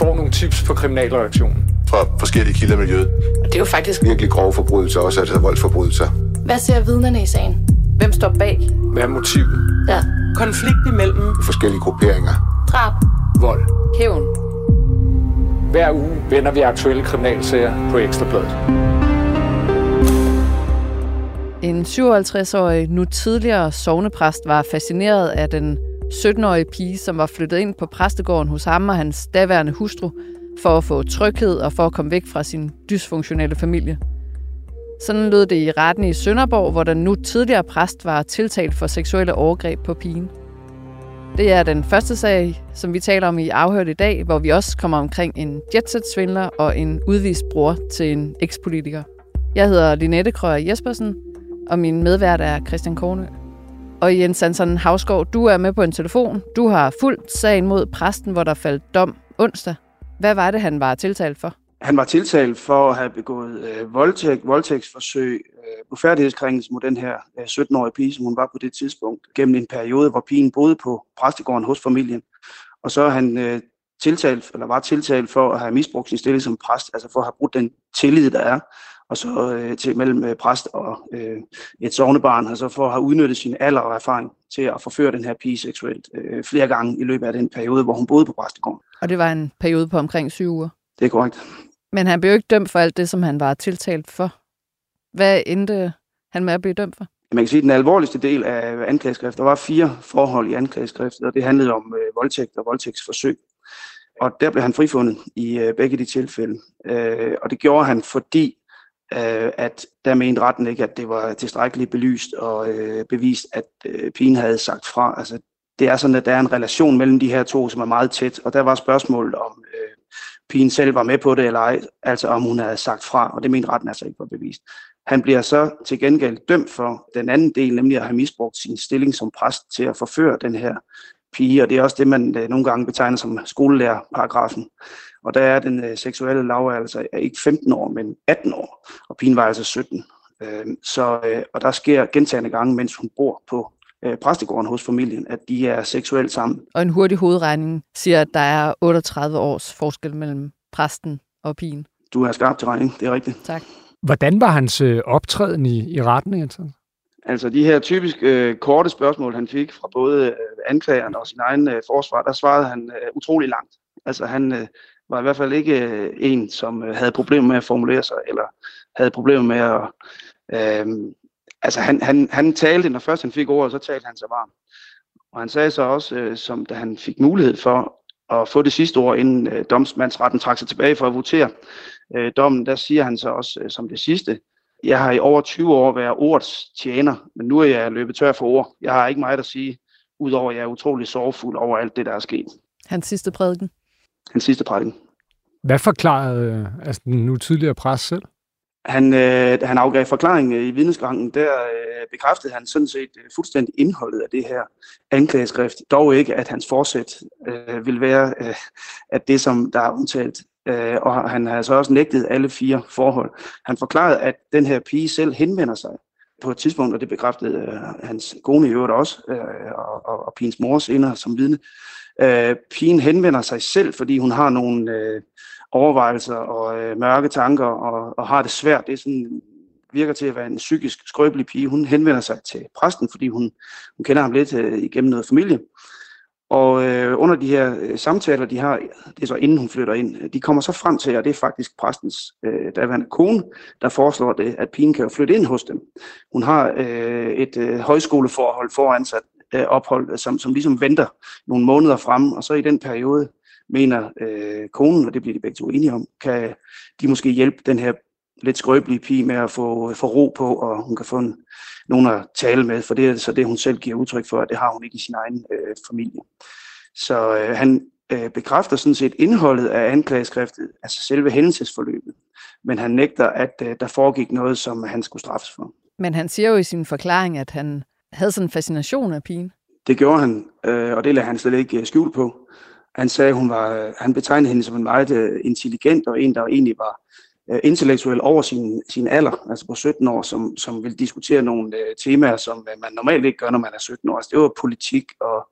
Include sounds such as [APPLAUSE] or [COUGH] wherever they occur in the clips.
får nogle tips på kriminalreaktionen. Fra forskellige kilder i miljøet. Og det er jo faktisk Virkelig grove forbrydelser, også altså voldsforbrydelser. Hvad ser vidnerne i sagen? Hvem står bag? Hvad er motivet? Ja. Konflikt imellem Forskellige grupperinger. Drab. Vold. Hævn. Hver uge vender vi aktuelle kriminalsager på Ekstrabladet. En 57-årig, nu tidligere sovnepræst, var fascineret af den 17-årige pige, som var flyttet ind på præstegården hos ham og hans daværende hustru, for at få tryghed og for at komme væk fra sin dysfunktionelle familie. Sådan lød det i retten i Sønderborg, hvor den nu tidligere præst var tiltalt for seksuelle overgreb på pigen. Det er den første sag, som vi taler om i Afhørt i dag, hvor vi også kommer omkring en jetset-svindler og en udvist bror til en ekspolitiker. Jeg hedder Linette Krøger Jespersen, og min medvært er Christian Kornø. Og Jens Hansen Havsgaard, du er med på en telefon. Du har fulgt sagen mod præsten, hvor der faldt dom onsdag. Hvad var det, han var tiltalt for? Han var tiltalt for at have begået øh, voldtægt, voldtægtsforsøg, øh, ufærdighedskrænkelse mod den her øh, 17-årige pige, som hun var på det tidspunkt, gennem en periode, hvor pigen boede på præstegården hos familien. Og så er han øh, tiltalt, eller var tiltalt for at have misbrugt sin stilling som præst, altså for at have brugt den tillid, der er, og så øh, til mellem øh, præst og øh, et sovnebarn, altså for at have udnyttet sin alder og erfaring til at forføre den her pige seksuelt øh, flere gange i løbet af den periode, hvor hun boede på præstegården. Og det var en periode på omkring syv uger. Det er korrekt. Men han blev ikke dømt for alt det, som han var tiltalt for. Hvad endte han med at blive dømt for? Man kan sige, at den alvorligste del af anklageskriftet, der var fire forhold i anklageskriftet, og det handlede om øh, voldtægt og voldtægtsforsøg. Og der blev han frifundet i øh, begge de tilfælde. Øh, og det gjorde han, fordi øh, at der mente retten ikke, at det var tilstrækkeligt belyst og øh, bevist, at øh, pigen havde sagt fra. Altså, det er sådan, at der er en relation mellem de her to, som er meget tæt, og der var spørgsmålet om, øh, pigen selv var med på det eller ej, altså om hun havde sagt fra, og det mente retten altså ikke var bevist. Han bliver så til gengæld dømt for den anden del, nemlig at have misbrugt sin stilling som præst til at forføre den her pige, og det er også det, man øh, nogle gange betegner som skolelærerparagrafen. Og der er den øh, seksuelle lavalder altså ikke 15 år, men 18 år, og pigen var altså 17. Øh, så, øh, og der sker gentagende gange, mens hun bor på øh, præstegården hos familien, at de er seksuelt sammen. Og en hurtig hovedregning siger, at der er 38 års forskel mellem præsten og pigen. Du er skarp til regning, det er rigtigt. Tak. Hvordan var hans øh, optræden i, i retten, Jensen? Altså de her typisk øh, korte spørgsmål, han fik fra både øh, anklageren og sin egen øh, forsvar, der svarede han øh, utrolig langt. Altså han øh, var i hvert fald ikke øh, en, som øh, havde problemer med at formulere sig, eller havde problemer med at... Øh, altså han, han, han talte, når først han fik ordet, så talte han så varmt. Og han sagde så også, øh, som da han fik mulighed for at få det sidste ord, inden øh, domsmandsretten trak sig tilbage for at votere øh, dommen, der siger han så også øh, som det sidste, jeg har i over 20 år været ordets tjener, men nu er jeg løbet tør for ord. Jeg har ikke meget at sige, udover at jeg er utrolig sorgfuld over alt det, der er sket. Hans sidste prædiken. Hans sidste prædiken. Hvad forklarede altså, den nu tidligere præst selv? Han, øh, han afgav forklaring i vidnesgangen, der øh, bekræftede han sådan set øh, fuldstændig indholdet af det her anklageskrift. Dog ikke, at hans forsæt øh, vil være, øh, at det, som der er undtalt. Øh, og han har så også nægtet alle fire forhold. Han forklarede, at den her pige selv henvender sig på et tidspunkt, og det bekræftede øh, hans kone i øvrigt også, øh, og, og, og pigens mor senere som vidne. Øh, pigen henvender sig selv, fordi hun har nogle øh, overvejelser og øh, mørke tanker, og, og har det svært. Det er sådan, virker til at være en psykisk skrøbelig pige. Hun henvender sig til præsten, fordi hun, hun kender ham lidt øh, igennem noget familie. Og øh, under de her øh, samtaler, de har, det er så inden hun flytter ind, øh, de kommer så frem til, og det er faktisk præstens øh, daværende kone, der foreslår det, at pigen kan jo flytte ind hos dem. Hun har øh, et øh, højskoleforhold foransat øh, ophold, øh, som, som ligesom venter nogle måneder frem, og så i den periode mener øh, konen, og det bliver de begge to enige om, kan de måske hjælpe den her lidt skrøbelige pige med at få, få ro på, og hun kan få en, nogen at tale med, for det er så det, hun selv giver udtryk for, at det har hun ikke i sin egen øh, familie. Så øh, han øh, bekræfter sådan set indholdet af anklageskriftet, altså selve hændelsesforløbet, men han nægter, at øh, der foregik noget, som han skulle straffes for. Men han siger jo i sin forklaring, at han havde sådan en fascination af pigen. Det gjorde han, øh, og det lader han slet ikke øh, skjul på. Han sagde, hun var, øh, han betegnede hende som en meget øh, intelligent og en, der egentlig var øh, intellektuel over sin, sin alder, altså på 17 år, som, som vil diskutere nogle øh, temaer, som øh, man normalt ikke gør, når man er 17 år. Altså, det var politik og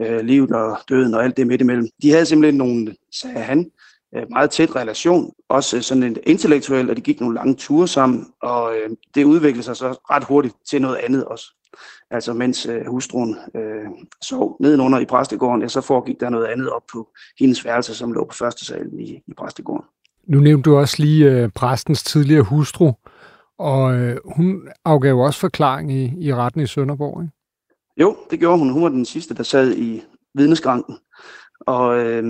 øh, livet og døden og alt det midt imellem. De havde simpelthen nogle, sagde han, øh, meget tæt relation, også øh, sådan en intellektuel, og de gik nogle lange ture sammen, og øh, det udviklede sig så ret hurtigt til noget andet også. Altså mens øh, hustruen øh, sov nedenunder i præstegården, ja, så foregik der noget andet op på hendes værelse, som lå på første salen i, i præstegården. Nu nævnte du også lige øh, præstens tidligere hustru, og øh, hun afgav jo også forklaring i, i retten i Sønderborg, ikke? Jo, det gjorde hun. Hun var den sidste, der sad i vidneskranken. Og øh,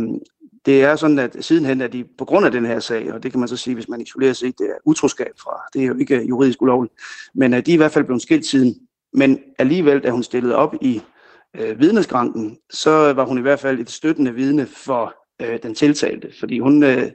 det er sådan, at sidenhen er de på grund af den her sag, og det kan man så sige, hvis man isolerer sig, det er utroskab fra, det er jo ikke juridisk ulovligt, men at de er i hvert fald blevet skilt siden. Men alligevel, da hun stillede op i øh, vidneskranken, så var hun i hvert fald et støttende vidne for øh, den tiltalte, fordi hun, øh,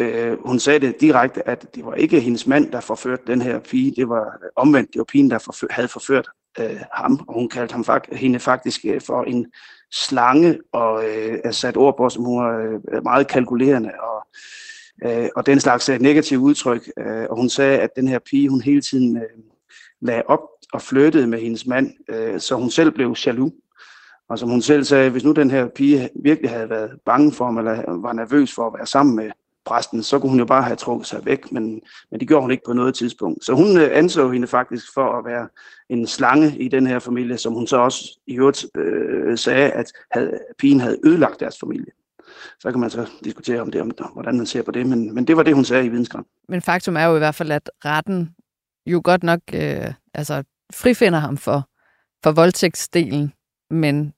øh, hun sagde det direkte, at det var ikke hendes mand, der forførte den her pige, det var øh, omvendt, det var pigen, der forfør, havde forført øh, ham, og hun kaldte ham, hende faktisk øh, for en slange, og øh, er sat ord på, som hun var øh, meget kalkulerende, og, øh, og den slags øh, negative udtryk. Øh, og hun sagde, at den her pige, hun hele tiden øh, lagde op og flyttede med hendes mand, øh, så hun selv blev jaloux. Og som hun selv sagde, hvis nu den her pige virkelig havde været bange for ham, eller var nervøs for at være sammen med præsten, så kunne hun jo bare have trukket sig væk, men, men det gjorde hun ikke på noget tidspunkt. Så hun øh, anså hende faktisk for at være en slange i den her familie, som hun så også i øvrigt øh, sagde, at havde, pigen havde ødelagt deres familie. Så kan man så diskutere om det, om, hvordan man ser på det, men, men det var det, hun sagde i videnskab. Men faktum er jo i hvert fald, at retten jo godt nok øh, altså, frifinder ham for, for voldtægtsdelen, men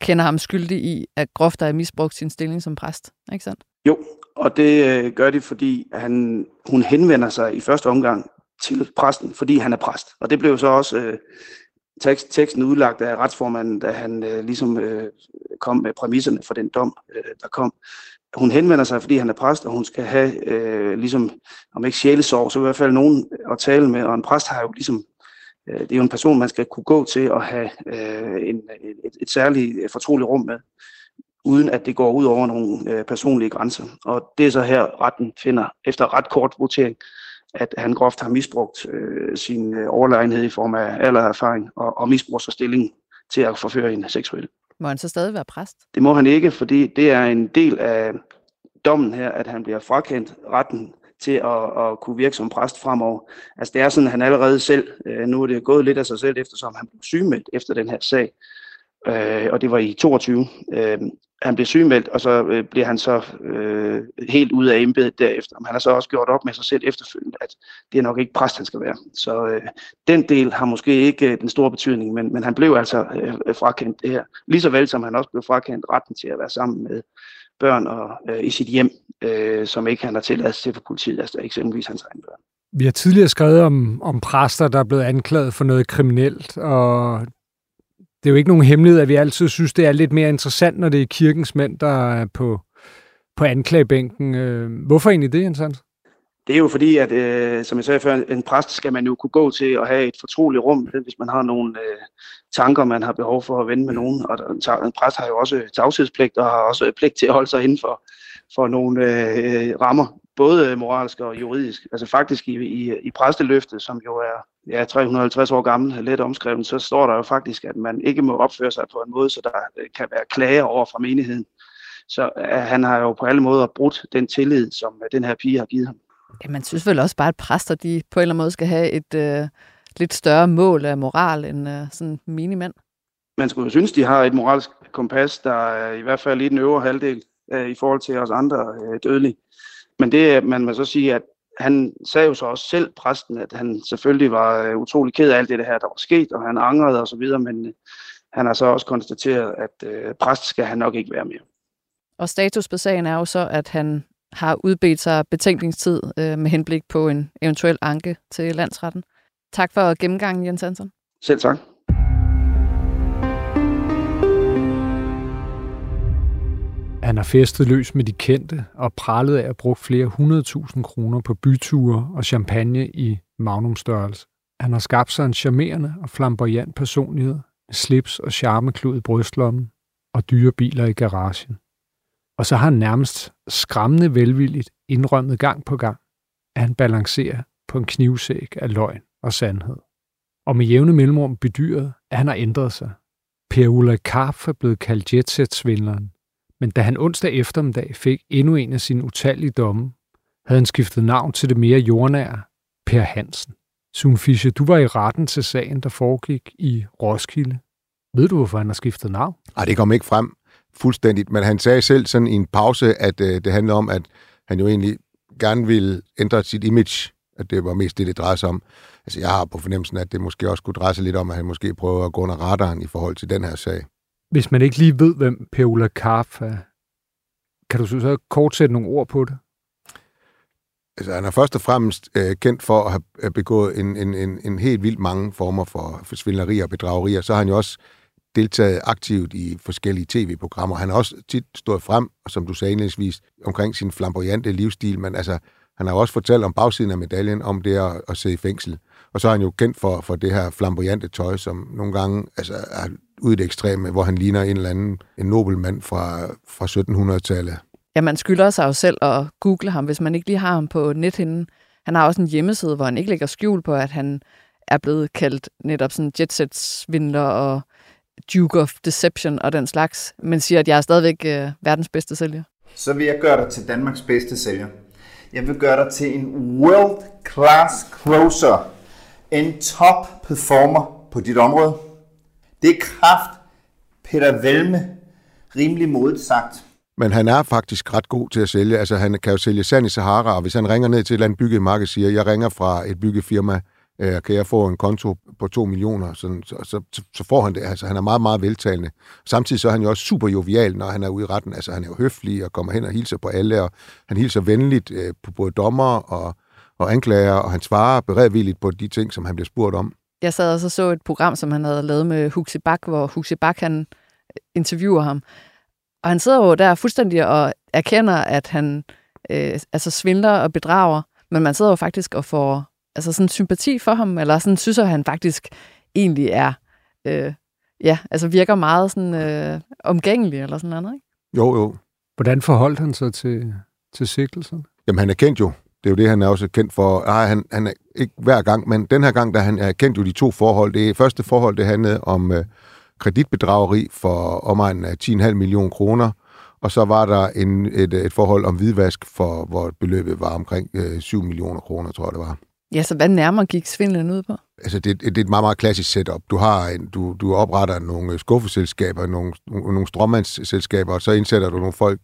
kender ham skyldig i, at groft har misbrugt sin stilling som præst. Ikke sandt? Jo, og det øh, gør de, fordi han, hun henvender sig i første omgang til præsten, fordi han er præst. Og det blev så også øh, tekst, teksten udlagt af retsformanden, da han øh, ligesom øh, kom med præmisserne for den dom, øh, der kom. Hun henvender sig, fordi han er præst, og hun skal have, øh, ligesom, om ikke sjælesorg, så i hvert fald nogen at tale med. Og en præst har jo ligesom, øh, det er jo en person, man skal kunne gå til og have øh, en, et, et særligt øh, fortroligt rum med uden at det går ud over nogle øh, personlige grænser. Og det er så her, retten finder, efter ret kort votering, at han groft har misbrugt øh, sin øh, overlegenhed i form af alder erfaring og, og misbruger sig stilling til at forføre en seksuelt. Må han så stadig være præst? Det må han ikke, fordi det er en del af dommen her, at han bliver frakendt retten til at, at kunne virke som præst fremover. Altså det er sådan, at han allerede selv, øh, nu er det gået lidt af sig selv, eftersom han blev sygemeldt efter den her sag, øh, og det var i 22. Øh, han blev sygemeldt, og så øh, blev han så øh, helt ud af embedet derefter. Men han har så også gjort op med sig selv efterfølgende, at det er nok ikke præst, han skal være. Så øh, den del har måske ikke øh, den store betydning, men, men han blev altså øh, frakendt det her. Lige så vel som han også blev frakendt retten til at være sammen med børn og øh, i sit hjem, øh, som ikke han har tilladelse til for politiet, altså eksempelvis hans egen børn. Vi har tidligere skrevet om, om præster, der er blevet anklaget for noget kriminelt, og det er jo ikke nogen hemmelighed, at vi altid synes, det er lidt mere interessant, når det er kirkens mænd, der er på, på anklagebænken. Øh, hvorfor egentlig det, Jens Hans? Det er jo fordi, at øh, som jeg sagde før, en præst skal man jo kunne gå til og have et fortroligt rum, øh, hvis man har nogle øh, tanker, man har behov for at vende med nogen. Og en præst har jo også tavshedspligt og har også pligt til at holde sig inden for, for nogle øh, rammer, både moralsk og juridisk. Altså faktisk i, i, i præsteløftet, som jo er ja, 350 år gammel, let omskrevet, så står der jo faktisk, at man ikke må opføre sig på en måde, så der øh, kan være klager over fra menigheden. Så uh, han har jo på alle måder brudt den tillid, som den her pige har givet ham. Ja, man synes vel også bare, at præster de på en eller anden måde skal have et uh, lidt større mål af moral end uh, sådan minimand. Man skulle jo synes, de har et moralsk kompas, der er i hvert fald i den øvre halvdel uh, i forhold til os andre uh, dødelige. Men det, man må så sige, at han sagde jo så også selv, præsten, at han selvfølgelig var øh, utrolig ked af alt det her, der var sket, og han angrede og så videre, men øh, han har så også konstateret, at øh, præst skal han nok ikke være mere. Og status på sagen er jo så, at han har udbedt sig betænkningstid øh, med henblik på en eventuel anke til landsretten. Tak for gennemgangen, Jens Hansen. Selv tak. Han har festet løs med de kendte og prallet af at bruge flere hundredtusind kroner på byture og champagne i magnumstørrelse. Han har skabt sig en charmerende og flamboyant personlighed, slips og charmeklud i brystlommen og dyre biler i garagen. Og så har han nærmest skræmmende velvilligt indrømmet gang på gang, at han balancerer på en knivsæk af løgn og sandhed. Og med jævne mellemrum bedyret, at han har ændret sig. Per Ulla Karp er blevet kaldt jetset-svindleren, men da han onsdag eftermiddag fik endnu en af sine utallige domme, havde han skiftet navn til det mere jordnære Per Hansen. Sune Fischer, du var i retten til sagen, der foregik i Roskilde. Ved du, hvorfor han har skiftet navn? Nej, det kom ikke frem fuldstændigt, men han sagde selv sådan i en pause, at øh, det handlede om, at han jo egentlig gerne ville ændre sit image, at det var mest det, det drejede sig om. Altså, jeg har på fornemmelsen, at det måske også kunne dreje sig lidt om, at han måske prøver at gå under radaren i forhold til den her sag. Hvis man ikke lige ved, hvem Per-Ola Karp er, kan du så kort sætte nogle ord på det? Altså, han er først og fremmest øh, kendt for at have øh, begået en, en, en, en helt vildt mange former for, svindlerier og bedragerier. Så har han jo også deltaget aktivt i forskellige tv-programmer. Han har også tit stået frem, og som du sagde indledningsvis, omkring sin flamboyante livsstil, men altså, han har også fortalt om bagsiden af medaljen, om det at, at sidde i fængsel. Og så er han jo kendt for, for det her flamboyante tøj, som nogle gange altså, er ude i det ekstreme, hvor han ligner en eller anden en nobelmand fra, fra 1700-tallet. Ja, man skylder sig jo selv at google ham, hvis man ikke lige har ham på nethinden. Han har også en hjemmeside, hvor han ikke lægger skjul på, at han er blevet kaldt netop sådan jetset-svindler og Duke of Deception og den slags, men siger, at jeg er stadigvæk øh, verdens bedste sælger. Så vil jeg gøre dig til Danmarks bedste sælger. Jeg vil gøre dig til en world class closer. En top performer på dit område. Det er kraft Peter Velme rimelig modigt sagt. Men han er faktisk ret god til at sælge. Altså, han kan jo sælge sand i Sahara, og hvis han ringer ned til et eller andet byggemarked og siger, jeg ringer fra et byggefirma, øh, kan jeg få en konto på 2 millioner, så, så, så, så får han det. Altså, han er meget, meget veltalende. Samtidig så er han jo også super jovial, når han er ude i retten. Altså, han er jo høflig og kommer hen og hilser på alle, og han hilser venligt øh, på både dommer og, og anklager, og han svarer beredvilligt på de ting, som han bliver spurgt om. Jeg sad og så, så et program, som han havde lavet med Huxi Bak, hvor Huxi Bak han øh, interviewer ham. Og han sidder jo der fuldstændig og erkender, at han øh, altså svindler og bedrager, men man sidder jo faktisk og får altså sådan sympati for ham, eller sådan synes, at han faktisk egentlig er, øh, ja, altså virker meget sådan øh, omgængelig, eller sådan noget, ikke? Jo, jo. Hvordan forholdt han sig til, til sigtelsen? Jamen, han er kendt jo. Det er jo det, han er også kendt for. Ej, han, han er ikke hver gang, men den her gang, da han er kendt jo de to forhold. Det første forhold, det handlede om øh, kreditbedrageri for omegnen af 10,5 millioner kroner, og så var der en, et, et forhold om hvidvask, for, hvor beløbet var omkring øh, 7 millioner kroner, tror jeg det var. Ja, så hvad nærmere gik svindlen ud på? Altså, det, det er et meget, meget klassisk setup. Du, har en, du, du opretter nogle øh, skuffeselskaber, nogle, nogle strømmandsselskaber, og så indsætter du nogle folk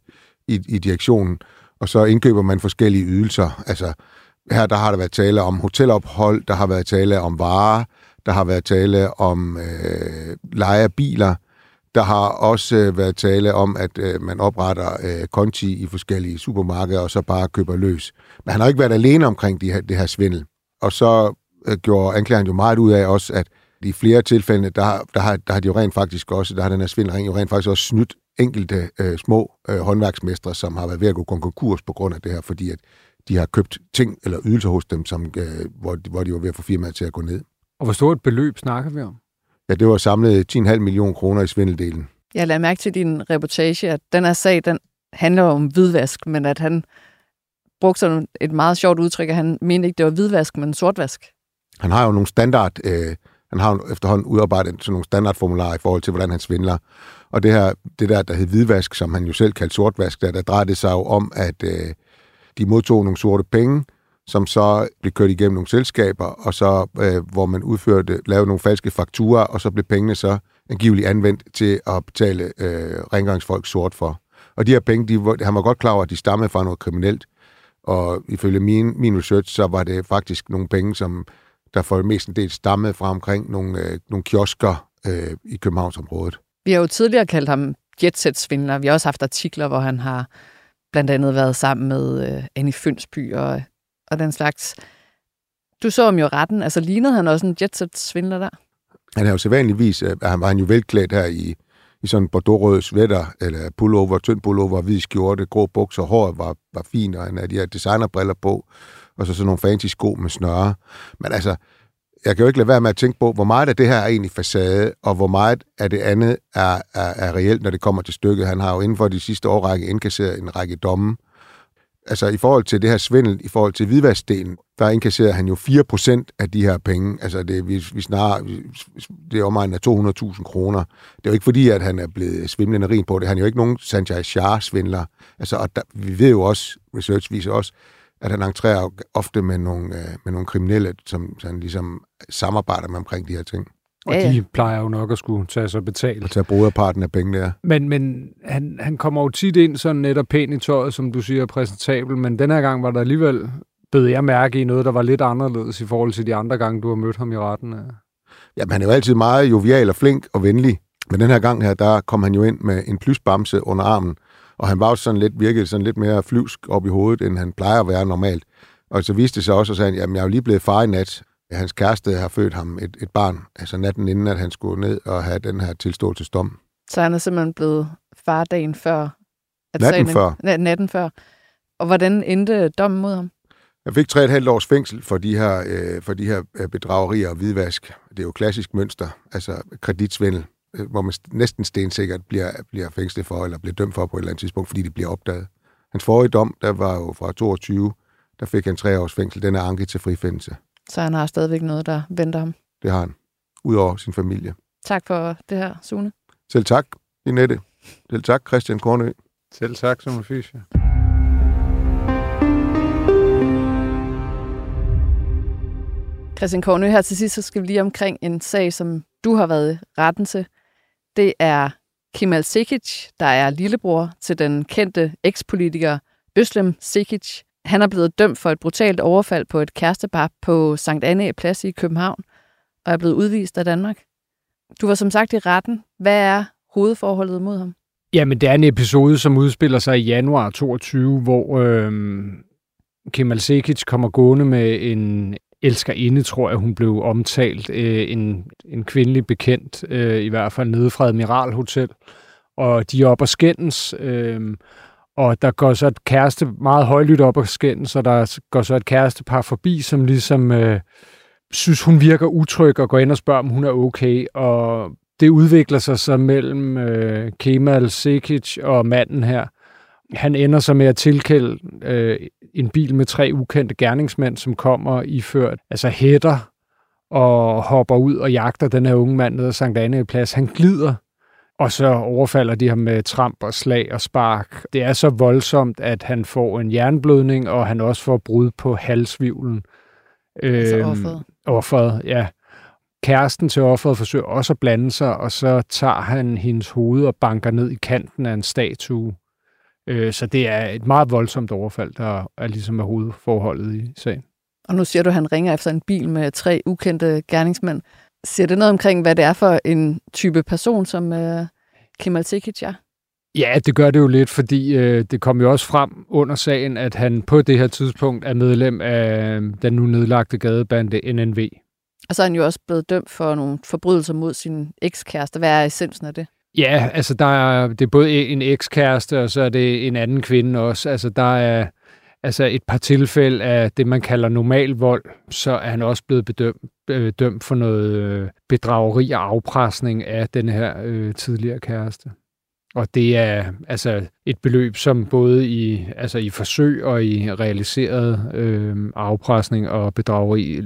i, i direktionen, og så indkøber man forskellige ydelser. Altså, her der har der været tale om hotelophold, der har været tale om varer, der har været tale om øh, leje af biler, der har også øh, været tale om, at øh, man opretter øh, konti i forskellige supermarkeder, og så bare køber løs. Men han har ikke været alene omkring de her, det her svindel. Og så øh, gjorde anklageren jo meget ud af også, at i flere tilfælde, der, der, har, der har de jo rent faktisk også, der har den her svindel jo rent faktisk også snydt enkelte øh, små øh, håndværksmestre, som har været ved at gå konkurs på grund af det her, fordi at de har købt ting eller ydelser hos dem, som, øh, hvor, hvor de var ved at få firmaet til at gå ned. Og hvor stort et beløb snakker vi om? Ja, det var samlet 10,5 millioner kroner i svindeldelen. Jeg lader mærke til din reportage, at den her sag, den handler om hvidvask, men at han brugte sådan et meget sjovt udtryk, at han mente ikke, det var hvidvask, men sortvask. Han har jo nogle standard, øh, han har jo efterhånden udarbejdet sådan nogle standardformularer i forhold til, hvordan han svindler. Og det her, det der, der hed hvidvask, som han jo selv kaldte sortvask, der, der drejede det sig jo om, at øh, de modtog nogle sorte penge, som så blev kørt igennem nogle selskaber, og så øh, hvor man udførte, lavede nogle falske fakturer, og så blev pengene så angiveligt anvendt til at betale øh, rengøringsfolk sort for. Og de her penge, de, han var godt klar over, at de stammede fra noget kriminelt, og ifølge min, min research, så var det faktisk nogle penge, som der for det meste del stammede fra omkring nogle, øh, nogle kiosker øh, i Københavnsområdet. Vi har jo tidligere kaldt ham jetset-svindler. Vi har også haft artikler, hvor han har blandt andet været sammen med øh, Annie Fønsby og, og den slags. Du så ham jo retten. Altså lignede han også en jetset-svindler der? Han er jo sædvanligvis, øh, han var han jo velklædt her i, i sådan en bordeaux sweater, eller pullover, tynd pullover, hvid skjorte, grå bukser, håret var, var fint, og han havde de her designerbriller på, og så sådan nogle fancy sko med snøre. Men altså, jeg kan jo ikke lade være med at tænke på, hvor meget af det her er egentlig facade, og hvor meget af det andet er, er, er reelt, når det kommer til stykket. Han har jo inden for de sidste årrække indkasseret en række domme, altså i forhold til det her svindel, i forhold til hvidvaskdelen, der indkasserede han jo 4% af de her penge. Altså det, vi, vi snarere, det er omegnen af 200.000 kroner. Det er jo ikke fordi, at han er blevet svimlende rig på det. Han er jo ikke nogen Sanjay Shah-svindler. Altså, og der, vi ved jo også, research viser også, at han entrerer ofte med nogle, øh, med nogle kriminelle, som han ligesom samarbejder med omkring de her ting. Og ja, ja. de plejer jo nok at skulle tage sig betalt. Og tage brugerparten af pengene, ja. Men, men han, han kommer jo tit ind sådan netop pænt i tøjet, som du siger, præsentabel, men den her gang var der alligevel, bed jeg mærke i noget, der var lidt anderledes i forhold til de andre gange, du har mødt ham i retten. Ja. Jamen, han er jo altid meget jovial og flink og venlig. Men den her gang her, der kom han jo ind med en plysbamse under armen, og han var jo sådan lidt, virkede sådan lidt mere flyvsk op i hovedet, end han plejer at være normalt. Og så viste det sig også, at han, jamen, jeg er jo lige blevet far i nat. Hans kæreste har født ham et, et barn, altså natten inden, at han skulle ned og have den her tilståelsesdom. Så han er simpelthen blevet far dagen før? At natten sagen, før. Natten før. Og hvordan endte dommen mod ham? Jeg fik tre et halvt års fængsel for de her, øh, for de her øh, bedragerier og hvidvask. Det er jo klassisk mønster, altså kreditsvindel, øh, hvor man næsten stensikkert bliver, bliver fængslet for, eller bliver dømt for på et eller andet tidspunkt, fordi det bliver opdaget. Hans forrige dom, der var jo fra 22, der fik han tre års fængsel. Den er anket til frifindelse. Så han har stadigvæk noget, der venter ham? Det har han. Udover sin familie. Tak for det her, Sune. Selv tak, Linette. Selv tak, Christian Kornø. Selv tak, Sune Fischer. Christian Kornø, her til sidst, så skal vi lige omkring en sag, som du har været retten til. Det er Kemal Sekic, der er lillebror til den kendte ekspolitiker Øslem Sekic. Han er blevet dømt for et brutalt overfald på et kærestepar på Sankt Anne Plads i København, og er blevet udvist af Danmark. Du var som sagt i retten. Hvad er hovedforholdet mod ham? Jamen, det er en episode, som udspiller sig i januar 22, hvor øh, Kemal Sekic kommer gående med en elskerinde, tror jeg, hun blev omtalt. Øh, en, en kvindelig bekendt, øh, i hvert fald nede fra Admiral Hotel. Og de er op og skændes, øh, og der går så et kæreste meget højlydt op og skændes, og der går så et kærestepar forbi, som ligesom øh, synes, hun virker utryg, og går ind og spørger, om hun er okay. Og det udvikler sig så mellem øh, Kemal Sekic og manden her. Han ender så med at tilkælde øh, en bil med tre ukendte gerningsmænd, som kommer iført altså hætter og hopper ud og jagter den her unge mand ned ad Sankt Anne Plads. Han glider, og så overfalder de ham med tramp og slag og spark. Det er så voldsomt, at han får en jernblødning, og han også får brud på halsvivlen. Altså øhm, offeret? Offeret, ja. Kæresten til offeret forsøger også at blande sig, og så tager han hendes hoved og banker ned i kanten af en statue. Øh, så det er et meget voldsomt overfald, der er ligesom er hovedforholdet i sagen. Og nu siger du, at han ringer efter en bil med tre ukendte gerningsmænd. Siger det noget omkring, hvad det er for en type person, som uh, Kemal Tekic er? Ja, det gør det jo lidt, fordi øh, det kom jo også frem under sagen, at han på det her tidspunkt er medlem af den nu nedlagte gadebande NNV. Og så er han jo også blevet dømt for nogle forbrydelser mod sin ekskæreste. Hvad er essensen af det? Ja, altså der er, det er både en ekskæreste, og så er det en anden kvinde også. Altså der er altså et par tilfælde af det, man kalder normal vold, så er han også blevet bedømt, øh, dømt for noget øh, bedrageri og afpresning af den her øh, tidligere kæreste. Og det er altså et beløb, som både i, altså i forsøg og i realiseret øh, afpresning og bedrageri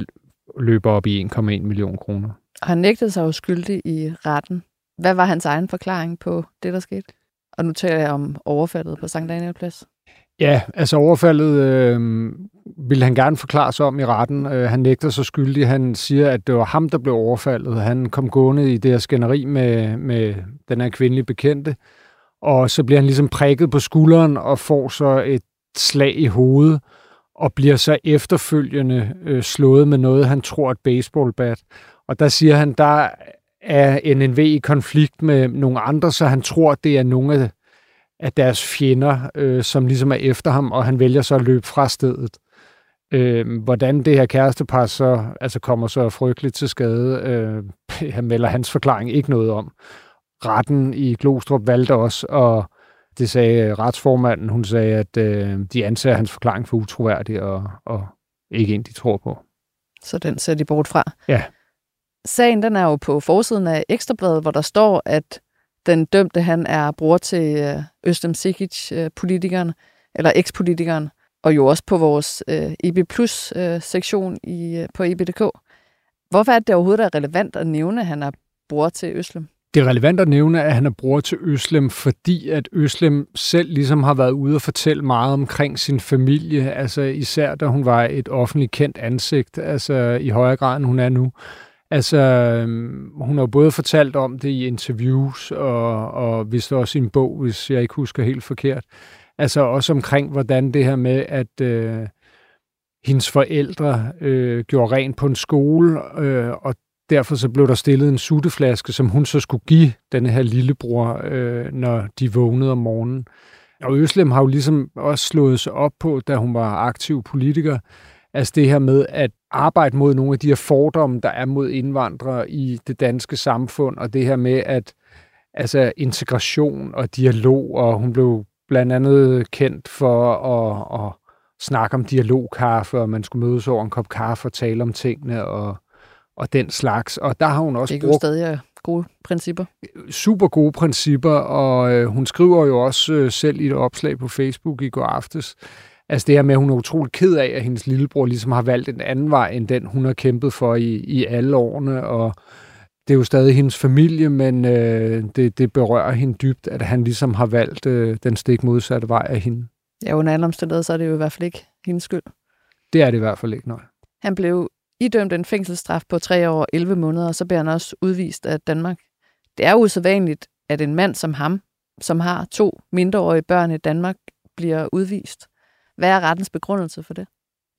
løber op i 1,1 million kroner. Han nægtede sig jo skyldig i retten. Hvad var hans egen forklaring på det, der skete? Og nu taler jeg om overfaldet på Sankt Daniel Plads. Ja, altså overfaldet øh, ville han gerne forklare sig om i retten. Øh, han nægter sig skyldig. Han siger, at det var ham, der blev overfaldet. Han kom gående i det her skænderi med, med den her kvindelige bekendte, og så bliver han ligesom prikket på skulderen og får så et slag i hovedet, og bliver så efterfølgende øh, slået med noget, han tror er et baseballbat. Og der siger han, der er NNV i konflikt med nogle andre, så han tror, det er nogle af af deres fjender, øh, som ligesom er efter ham, og han vælger så at løbe fra stedet. Øh, hvordan det her kærestepar så altså kommer så frygteligt til skade, øh, [LAUGHS] han melder hans forklaring ikke noget om. Retten i Glostrup valgte også, og det sagde retsformanden, hun sagde, at øh, de anser hans forklaring for utroværdig, og, og ikke en, de tror på. Så den ser de bort fra? Ja. Sagen den er jo på forsiden af Ekstrabladet, hvor der står, at den dømte, han er bror til øh, Østem Sikic, øh, politikeren, eller ekspolitikeren. og jo også på vores øh, EB Plus øh, sektion i, øh, på EB.dk. Hvorfor er det overhovedet er relevant at nævne, at han er bror til Øslem? Det er relevant at nævne, at han er bror til Øslem, fordi at Øslem selv ligesom har været ude og fortælle meget omkring sin familie, altså især da hun var et offentligt kendt ansigt, altså i højere grad end hun er nu. Altså, øhm, hun har både fortalt om det i interviews, og, og vist også i en bog, hvis jeg ikke husker helt forkert. Altså også omkring, hvordan det her med, at øh, hendes forældre øh, gjorde rent på en skole, øh, og derfor så blev der stillet en sutteflaske, som hun så skulle give denne her lillebror, øh, når de vågnede om morgenen. Og Øslem har jo ligesom også slået sig op på, da hun var aktiv politiker, altså det her med at arbejde mod nogle af de her fordomme, der er mod indvandrere i det danske samfund, og det her med at altså integration og dialog, og hun blev blandt andet kendt for at, at snakke om dialogkaffe, og man skulle mødes over en kop kaffe og tale om tingene og, og den slags. Og der har hun også det er jo stadig gode principper. Super gode principper, og øh, hun skriver jo også øh, selv i et opslag på Facebook i går aftes, altså det her med, at hun er utrolig ked af, at hendes lillebror ligesom har valgt en anden vej, end den hun har kæmpet for i, i alle årene, og det er jo stadig hendes familie, men øh, det, det berører hende dybt, at han ligesom har valgt øh, den stik modsatte vej af hende. Ja, under alle omstændigheder, så er det jo i hvert fald ikke hendes skyld. Det er det i hvert fald ikke, nej. Han blev idømt en fængselsstraf på 3 år og 11 måneder, og så bliver han også udvist af Danmark. Det er usædvanligt, at en mand som ham, som har to mindreårige børn i Danmark, bliver udvist. Hvad er rettens begrundelse for det?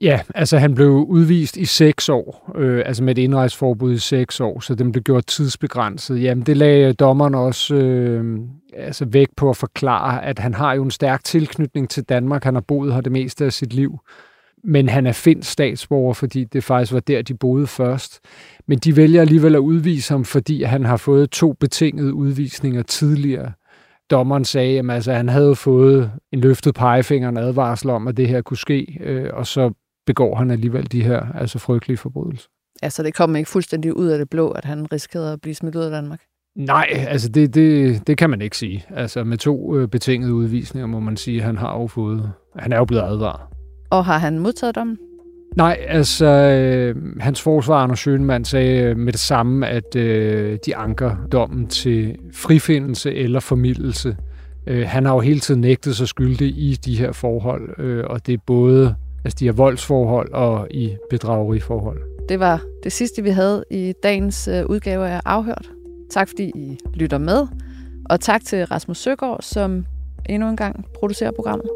Ja, altså han blev udvist i seks år, øh, altså med et indrejsforbud i seks år, så den blev gjort tidsbegrænset. Jamen det lagde øh, dommeren også øh, altså væk på at forklare, at han har jo en stærk tilknytning til Danmark. Han har boet her det meste af sit liv. Men han er finsk statsborger, fordi det faktisk var der, de boede først. Men de vælger alligevel at udvise ham, fordi han har fået to betingede udvisninger tidligere. Dommeren sagde, at altså, han havde fået en løftet pegefinger, en advarsel om, at det her kunne ske, øh, og så begår han alligevel de her altså frygtelige forbrydelser. Altså det kom ikke fuldstændig ud af det blå, at han riskerede at blive smidt ud af Danmark? Nej, altså det, det, det kan man ikke sige. Altså med to øh, betingede udvisninger må man sige, at han har jo fået, han er jo blevet advaret. Og har han modtaget dommen? Nej, altså øh, hans forsvar, Anders Schønemann, sagde øh, med det samme, at øh, de anker dommen til frifindelse eller formidelse. Øh, han har jo hele tiden nægtet sig skyldig i de her forhold, øh, og det er både altså de her voldsforhold og i bedrageriforhold. Det var det sidste, vi havde i dagens øh, udgave af Afhørt. Tak fordi I lytter med, og tak til Rasmus Søgaard, som endnu en gang producerer programmet.